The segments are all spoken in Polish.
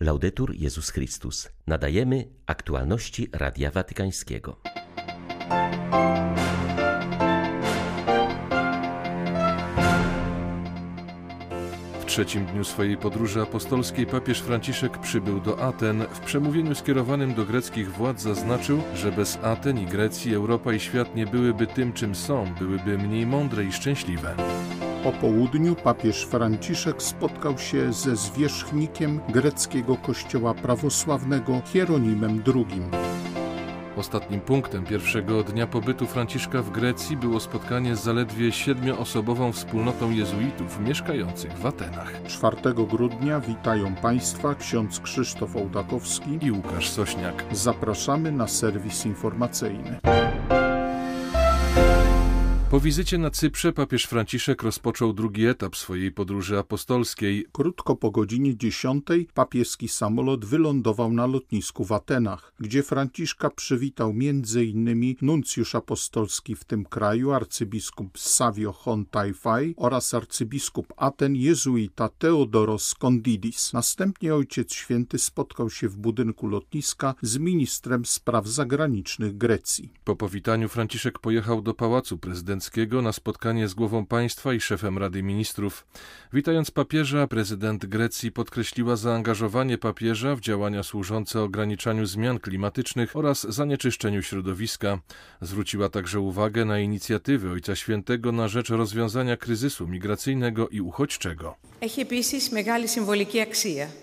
Laudetur Jezus Chrystus. Nadajemy aktualności Radia Watykańskiego. W trzecim dniu swojej podróży apostolskiej papież Franciszek przybył do Aten. W przemówieniu skierowanym do greckich władz zaznaczył, że bez Aten i Grecji Europa i świat nie byłyby tym, czym są, byłyby mniej mądre i szczęśliwe. Po południu papież Franciszek spotkał się ze zwierzchnikiem greckiego kościoła prawosławnego Hieronimem II. Ostatnim punktem pierwszego dnia pobytu Franciszka w Grecji było spotkanie z zaledwie siedmioosobową wspólnotą jezuitów mieszkających w Atenach. 4 grudnia witają Państwa ksiądz Krzysztof Ołtakowski i Łukasz Sośniak. Zapraszamy na serwis informacyjny. Po wizycie na Cyprze papież Franciszek rozpoczął drugi etap swojej podróży apostolskiej. Krótko po godzinie 10 papieski samolot wylądował na lotnisku w Atenach, gdzie Franciszka przywitał m.in. nuncjusz apostolski w tym kraju arcybiskup Savio Hontaifai oraz arcybiskup Aten jezuita Theodoros Kondidis. Następnie Ojciec Święty spotkał się w budynku lotniska z ministrem spraw zagranicznych Grecji. Po powitaniu Franciszek pojechał do Pałacu Prezydenckiego na spotkanie z głową państwa i szefem Rady Ministrów. Witając papieża, prezydent Grecji podkreśliła zaangażowanie papieża w działania służące ograniczaniu zmian klimatycznych oraz zanieczyszczeniu środowiska. Zwróciła także uwagę na inicjatywy Ojca Świętego na rzecz rozwiązania kryzysu migracyjnego i uchodźczego.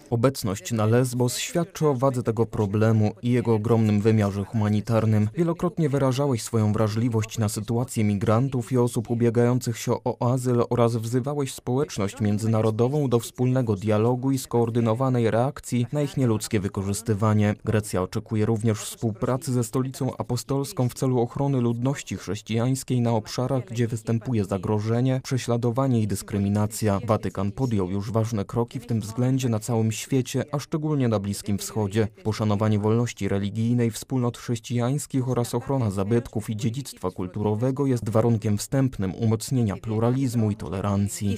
Obecność na Lesbos świadczy o wadze tego problemu i jego ogromnym wymiarze humanitarnym. Wielokrotnie wyrażałeś swoją wrażliwość na sytuację migrantów i osób ubiegających się o azyl oraz wzywałeś społeczność międzynarodową do wspólnego dialogu i skoordynowanej reakcji na ich nieludzkie wykorzystywanie. Grecja oczekuje również współpracy ze stolicą apostolską w celu ochrony ludności chrześcijańskiej na obszarach, gdzie występuje zagrożenie, prześladowanie i dyskryminacja. Watykan podjął już ważne kroki w tym względzie na całym świecie, a szczególnie na Bliskim Wschodzie. Poszanowanie wolności religijnej, wspólnot chrześcijańskich oraz ochrona zabytków i dziedzictwa kulturowego jest warunkiem wstępnym umocnienia pluralizmu i tolerancji.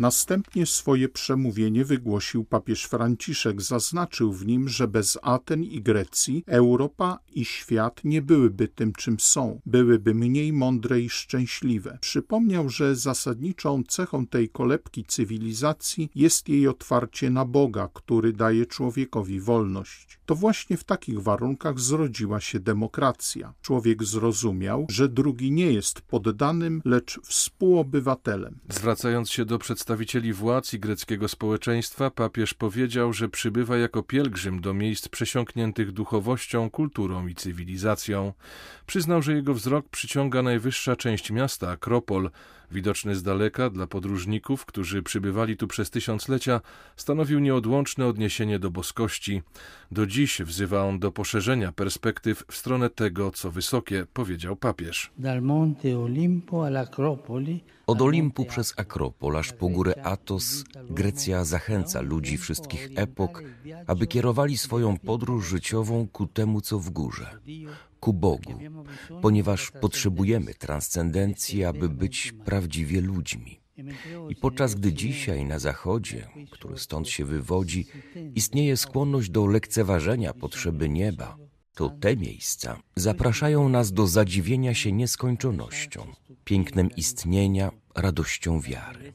Następnie swoje przemówienie wygłosił papież Franciszek. Zaznaczył w nim, że bez Aten i Grecji Europa i świat nie byłyby tym, czym są, byłyby mniej mądre i szczęśliwe. Przypomniał, że zasadniczą cechą tej kolebki cywilizacji jest jej otwarcie na Boga, który daje człowiekowi wolność. To właśnie w takich warunkach zrodziła się demokracja. Człowiek zrozumiał, że drugi nie jest poddanym, lecz współobywatelem. Zwracając się do przedstawicieli władz i greckiego społeczeństwa, papież powiedział, że przybywa jako pielgrzym do miejsc przesiąkniętych duchowością, kulturą i cywilizacją. Przyznał, że jego wzrok przyciąga najwyższa część miasta, Akropol, widoczny z daleka dla podróżników, którzy przybywali tu przez tysiąclecia, stanowił nieodłączne odniesienie do boskości. Do dziś wzywa on do poszerzenia perspektyw w stronę tego, co wysokie, powiedział papież. Od Olimpu przez Akropol aż po górę Atos, Grecja zachęca ludzi wszystkich epok, aby kierowali swoją podróż życiową ku temu, co w górze, ku Bogu, ponieważ potrzebujemy transcendencji, aby być prawdziwie ludźmi. I podczas gdy dzisiaj na Zachodzie, który stąd się wywodzi, istnieje skłonność do lekceważenia potrzeby nieba, to te miejsca zapraszają nas do zadziwienia się nieskończonością, pięknem istnienia, radością wiary.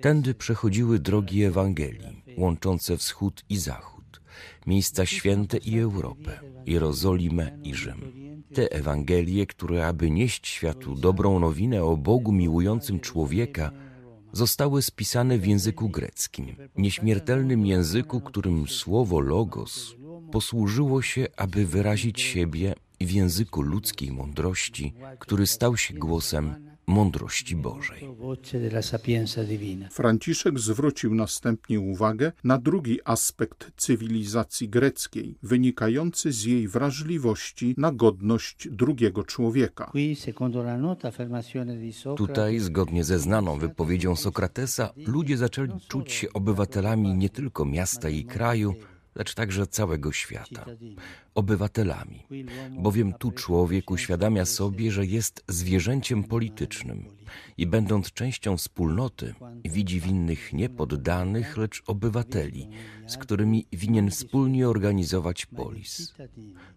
Tędy przechodziły drogi Ewangelii, łączące wschód i zachód, miejsca święte i Europę, Jerozolimę i Rzym. Te Ewangelie, które aby nieść światu dobrą nowinę o Bogu miłującym człowieka, zostały spisane w języku greckim, nieśmiertelnym języku, którym słowo logos posłużyło się, aby wyrazić siebie w języku ludzkiej mądrości, który stał się głosem mądrości Bożej. Franciszek zwrócił następnie uwagę na drugi aspekt cywilizacji greckiej, wynikający z jej wrażliwości na godność drugiego człowieka. Tutaj, zgodnie ze znaną wypowiedzią Sokratesa, ludzie zaczęli czuć się obywatelami nie tylko miasta i kraju, lecz także całego świata, obywatelami, bowiem tu człowiek uświadamia sobie, że jest zwierzęciem politycznym i będąc częścią wspólnoty, widzi w innych nie poddanych, lecz obywateli, z którymi winien wspólnie organizować polis.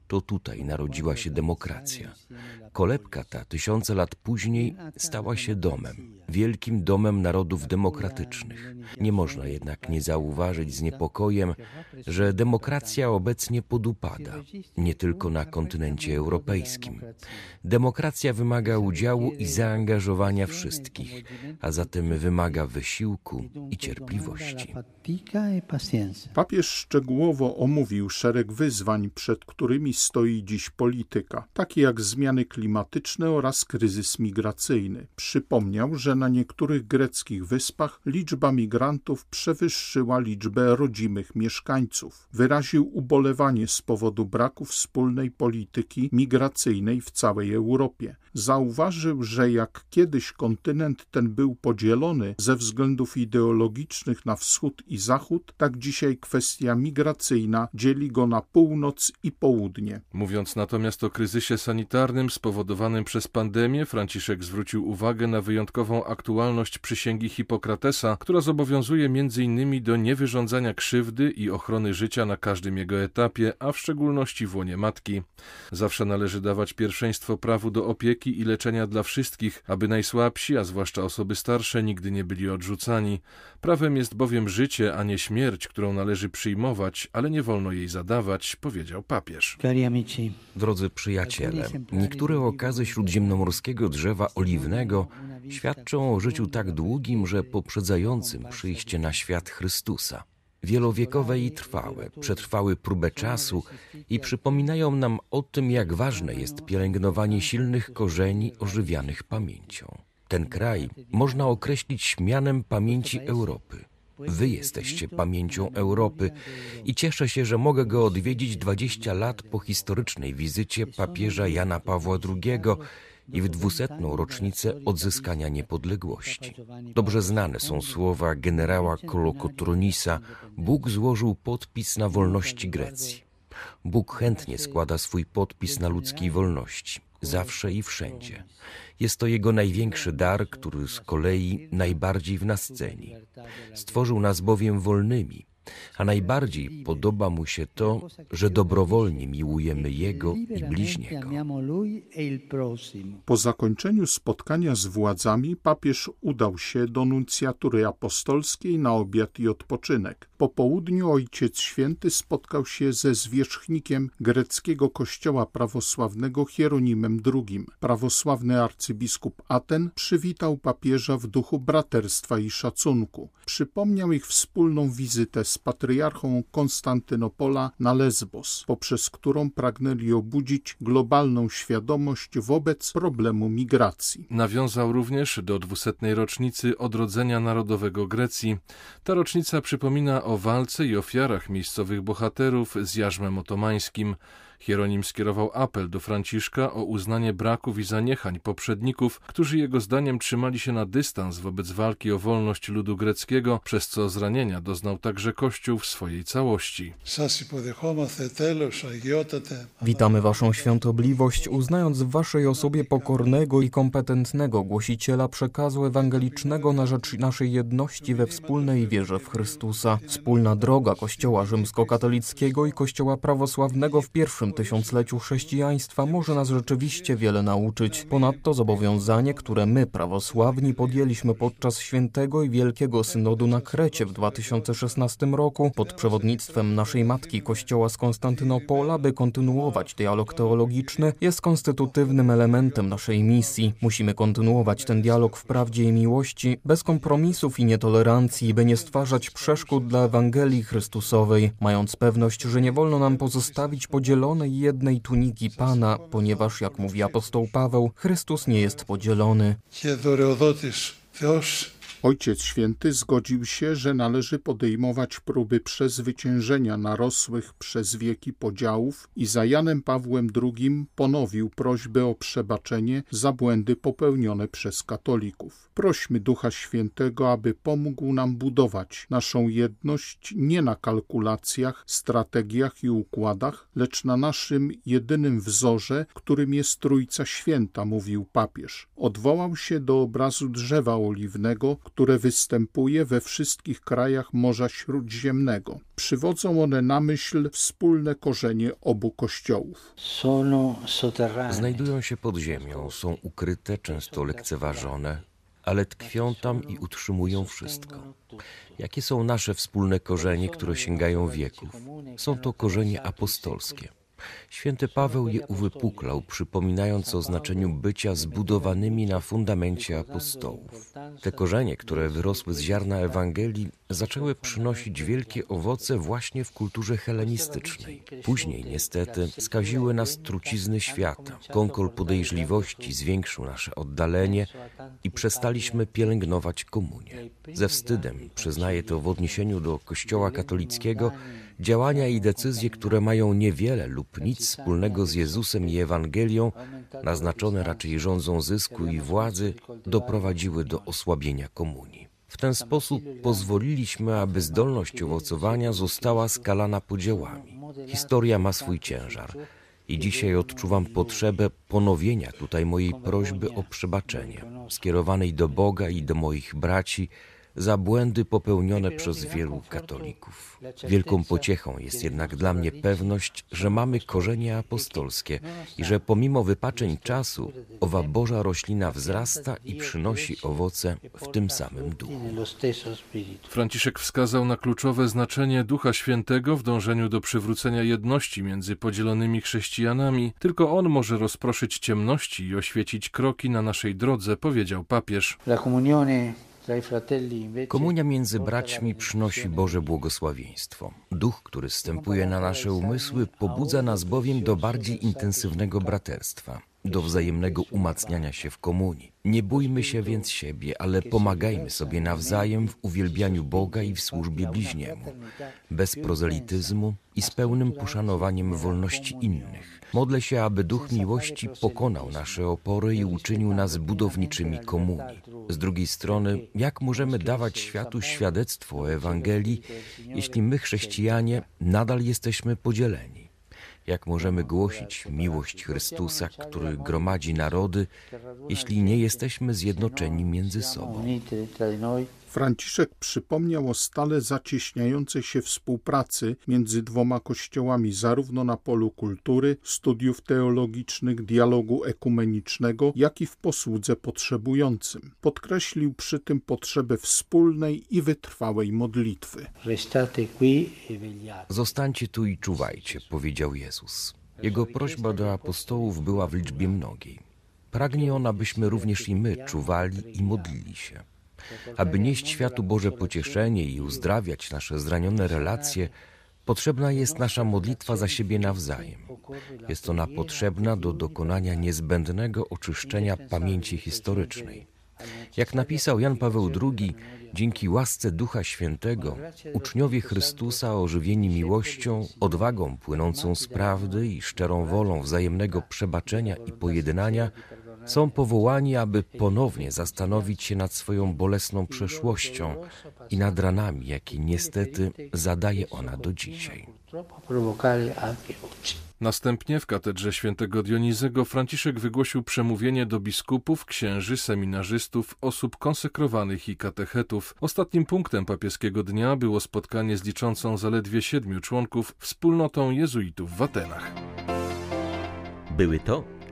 To tutaj narodziła się demokracja. Kolebka ta tysiące lat później stała się domem, wielkim domem narodów demokratycznych. Nie można jednak nie zauważyć z niepokojem, że demokracja obecnie podupada, nie tylko na kontynencie europejskim. Demokracja wymaga udziału i zaangażowania wszystkich, a zatem wymaga wysiłku i cierpliwości. Papież szczegółowo omówił szereg wyzwań, przed którymi stoi dziś polityka, takie jak zmiany klimatyczne oraz kryzys migracyjny. Przypomniał, że na niektórych greckich wyspach liczba migrantów przewyższyła liczbę rodzimych mieszkańców. Wyraził ubolewanie z powodu braku wspólnej polityki migracyjnej w całej Europie. Zauważył, że jak kiedyś kontynent ten był podzielony ze względów ideologicznych na wschód i zachód, tak dzisiaj kwestia migracyjna dzieli go na północ i południe. Mówiąc natomiast o kryzysie sanitarnym spowodowanym przez pandemię, Franciszek zwrócił uwagę na wyjątkową aktualność przysięgi Hipokratesa, która zobowiązuje m.in. do niewyrządzania krzywdy i ochrony życia na każdym jego etapie, a w szczególności w łonie matki. Zawsze należy dawać pierwszeństwo prawu do opieki i leczenia dla wszystkich, aby najsłabsi, a zwłaszcza osoby starsze, nigdy nie byli odrzucani. Prawem jest bowiem życie, a nie śmierć, którą należy przyjmować, ale nie wolno jej zadawać, powiedział papież. Drodzy przyjaciele, niektóre okazy śródziemnomorskiego drzewa oliwnego świadczą o życiu tak długim, że poprzedzającym przyjście na świat Chrystusa. Wielowiekowe i trwałe, przetrwały próbę czasu i przypominają nam o tym, jak ważne jest pielęgnowanie silnych korzeni ożywianych pamięcią. Ten kraj można określić mianem pamięci Europy. Wy jesteście pamięcią Europy i cieszę się, że mogę go odwiedzić 20 lat po historycznej wizycie papieża Jana Pawła II i w dwusetną rocznicę odzyskania niepodległości. Dobrze znane są słowa generała Kolokotronisa: Bóg złożył podpis na wolności Grecji. Bóg chętnie składa swój podpis na ludzkiej wolności, zawsze i wszędzie. Jest to Jego największy dar, który z kolei najbardziej w nas ceni. Stworzył nas bowiem wolnymi, a najbardziej podoba mu się to, że dobrowolnie miłujemy Jego i bliźniego. Po zakończeniu spotkania z władzami papież udał się do nuncjatury apostolskiej na obiad i odpoczynek. Po południu Ojciec Święty spotkał się ze zwierzchnikiem greckiego kościoła prawosławnego Hieronimem II. Prawosławny arcybiskup Aten przywitał papieża w duchu braterstwa i szacunku. Przypomniał ich wspólną wizytę z patriarchą Konstantynopola na Lesbos, poprzez którą pragnęli obudzić globalną świadomość wobec problemu migracji. Nawiązał również do dwusetnej rocznicy odrodzenia narodowego Grecji. Ta rocznica przypomina o walce i ofiarach miejscowych bohaterów z jarzmem otomańskim. Hieronim skierował apel do Franciszka o uznanie braków i zaniechań poprzedników, którzy jego zdaniem trzymali się na dystans wobec walki o wolność ludu greckiego, przez co zranienia doznał także Kościół w swojej całości. Witamy Waszą świątobliwość, uznając w Waszej osobie pokornego i kompetentnego głosiciela przekazu ewangelicznego na rzecz naszej jedności we wspólnej wierze w Chrystusa. Wspólna droga Kościoła rzymskokatolickiego i Kościoła prawosławnego w pierwszym tysiącleciu chrześcijaństwa może nas rzeczywiście wiele nauczyć. Ponadto zobowiązanie, które my, prawosławni, podjęliśmy podczas świętego i wielkiego synodu na Krecie w 2016 roku pod przewodnictwem naszej matki Kościoła z Konstantynopola, by kontynuować dialog teologiczny, jest konstytutywnym elementem naszej misji. Musimy kontynuować ten dialog w prawdzie i miłości, bez kompromisów i nietolerancji, by nie stwarzać przeszkód dla Ewangelii Chrystusowej, mając pewność, że nie wolno nam pozostawić podzielonej jednej tuniki Pana, ponieważ, jak mówi apostoł Paweł, Chrystus nie jest podzielony. Ojciec Święty zgodził się, że należy podejmować próby przezwyciężenia narosłych przez wieki podziałów i za Janem Pawłem II ponowił prośbę o przebaczenie za błędy popełnione przez katolików. Prośmy Ducha Świętego, aby pomógł nam budować naszą jedność nie na kalkulacjach, strategiach i układach, lecz na naszym jedynym wzorze, którym jest Trójca Święta, mówił papież. Odwołał się do obrazu drzewa oliwnego, które występuje we wszystkich krajach Morza Śródziemnego. Przywodzą one na myśl wspólne korzenie obu kościołów. Znajdują się pod ziemią, są ukryte, często lekceważone, ale tkwią tam i utrzymują wszystko. Jakie są nasze wspólne korzenie, które sięgają wieków? Są to korzenie apostolskie. Święty Paweł je uwypuklał, przypominając o znaczeniu bycia zbudowanymi na fundamencie apostołów. Te korzenie, które wyrosły z ziarna Ewangelii, zaczęły przynosić wielkie owoce właśnie w kulturze helenistycznej. Później, niestety, skaziły nas trucizny świata. Konkol podejrzliwości zwiększył nasze oddalenie i przestaliśmy pielęgnować komunię. Ze wstydem przyznaję to w odniesieniu do Kościoła katolickiego, Działania i decyzje, które mają niewiele lub nic wspólnego z Jezusem i Ewangelią, naznaczone raczej rządzą zysku i władzy, doprowadziły do osłabienia komunii. W ten sposób pozwoliliśmy, aby zdolność owocowania została skalana podziałami. Historia ma swój ciężar. I dzisiaj odczuwam potrzebę ponowienia tutaj mojej prośby o przebaczenie, skierowanej do Boga i do moich braci, za błędy popełnione przez wielu katolików. Wielką pociechą jest jednak dla mnie pewność, że mamy korzenie apostolskie i że pomimo wypaczeń czasu owa Boża roślina wzrasta i przynosi owoce w tym samym duchu. Franciszek wskazał na kluczowe znaczenie Ducha Świętego w dążeniu do przywrócenia jedności między podzielonymi chrześcijanami. Tylko On może rozproszyć ciemności i oświecić kroki na naszej drodze, powiedział papież. Komunia między braćmi przynosi Boże błogosławieństwo. Duch, który stępuje na nasze umysły, pobudza nas bowiem do bardziej intensywnego braterstwa, do wzajemnego umacniania się w komunii. Nie bójmy się więc siebie, ale pomagajmy sobie nawzajem w uwielbianiu Boga i w służbie bliźniemu, bez prozelityzmu i z pełnym poszanowaniem wolności innych. Modlę się, aby Duch Miłości pokonał nasze opory i uczynił nas budowniczymi komunii. Z drugiej strony, jak możemy dawać światu świadectwo o Ewangelii, jeśli my, chrześcijanie, nadal jesteśmy podzieleni? Jak możemy głosić miłość Chrystusa, który gromadzi narody, jeśli nie jesteśmy zjednoczeni między sobą? Franciszek przypomniał o stale zacieśniającej się współpracy między dwoma kościołami, zarówno na polu kultury, studiów teologicznych, dialogu ekumenicznego, jak i w posłudze potrzebującym. Podkreślił przy tym potrzebę wspólnej i wytrwałej modlitwy. Zostańcie tu i czuwajcie, powiedział Jezus. Jego prośba do apostołów była w liczbie mnogiej. Pragnie on, abyśmy również i my czuwali i modlili się. Aby nieść światu Boże pocieszenie i uzdrawiać nasze zranione relacje, potrzebna jest nasza modlitwa za siebie nawzajem. Jest ona potrzebna do dokonania niezbędnego oczyszczenia pamięci historycznej. Jak napisał Jan Paweł II, dzięki łasce Ducha Świętego, uczniowie Chrystusa ożywieni miłością, odwagą płynącą z prawdy i szczerą wolą wzajemnego przebaczenia i pojednania, są powołani, aby ponownie zastanowić się nad swoją bolesną przeszłością i nad ranami, jakie niestety zadaje ona do dzisiaj. Następnie w katedrze świętego Dionizego Franciszek wygłosił przemówienie do biskupów, księży, seminarzystów, osób konsekrowanych i katechetów. Ostatnim punktem papieskiego dnia było spotkanie z liczącą zaledwie siedmiu członków wspólnotą jezuitów w Atenach. Były to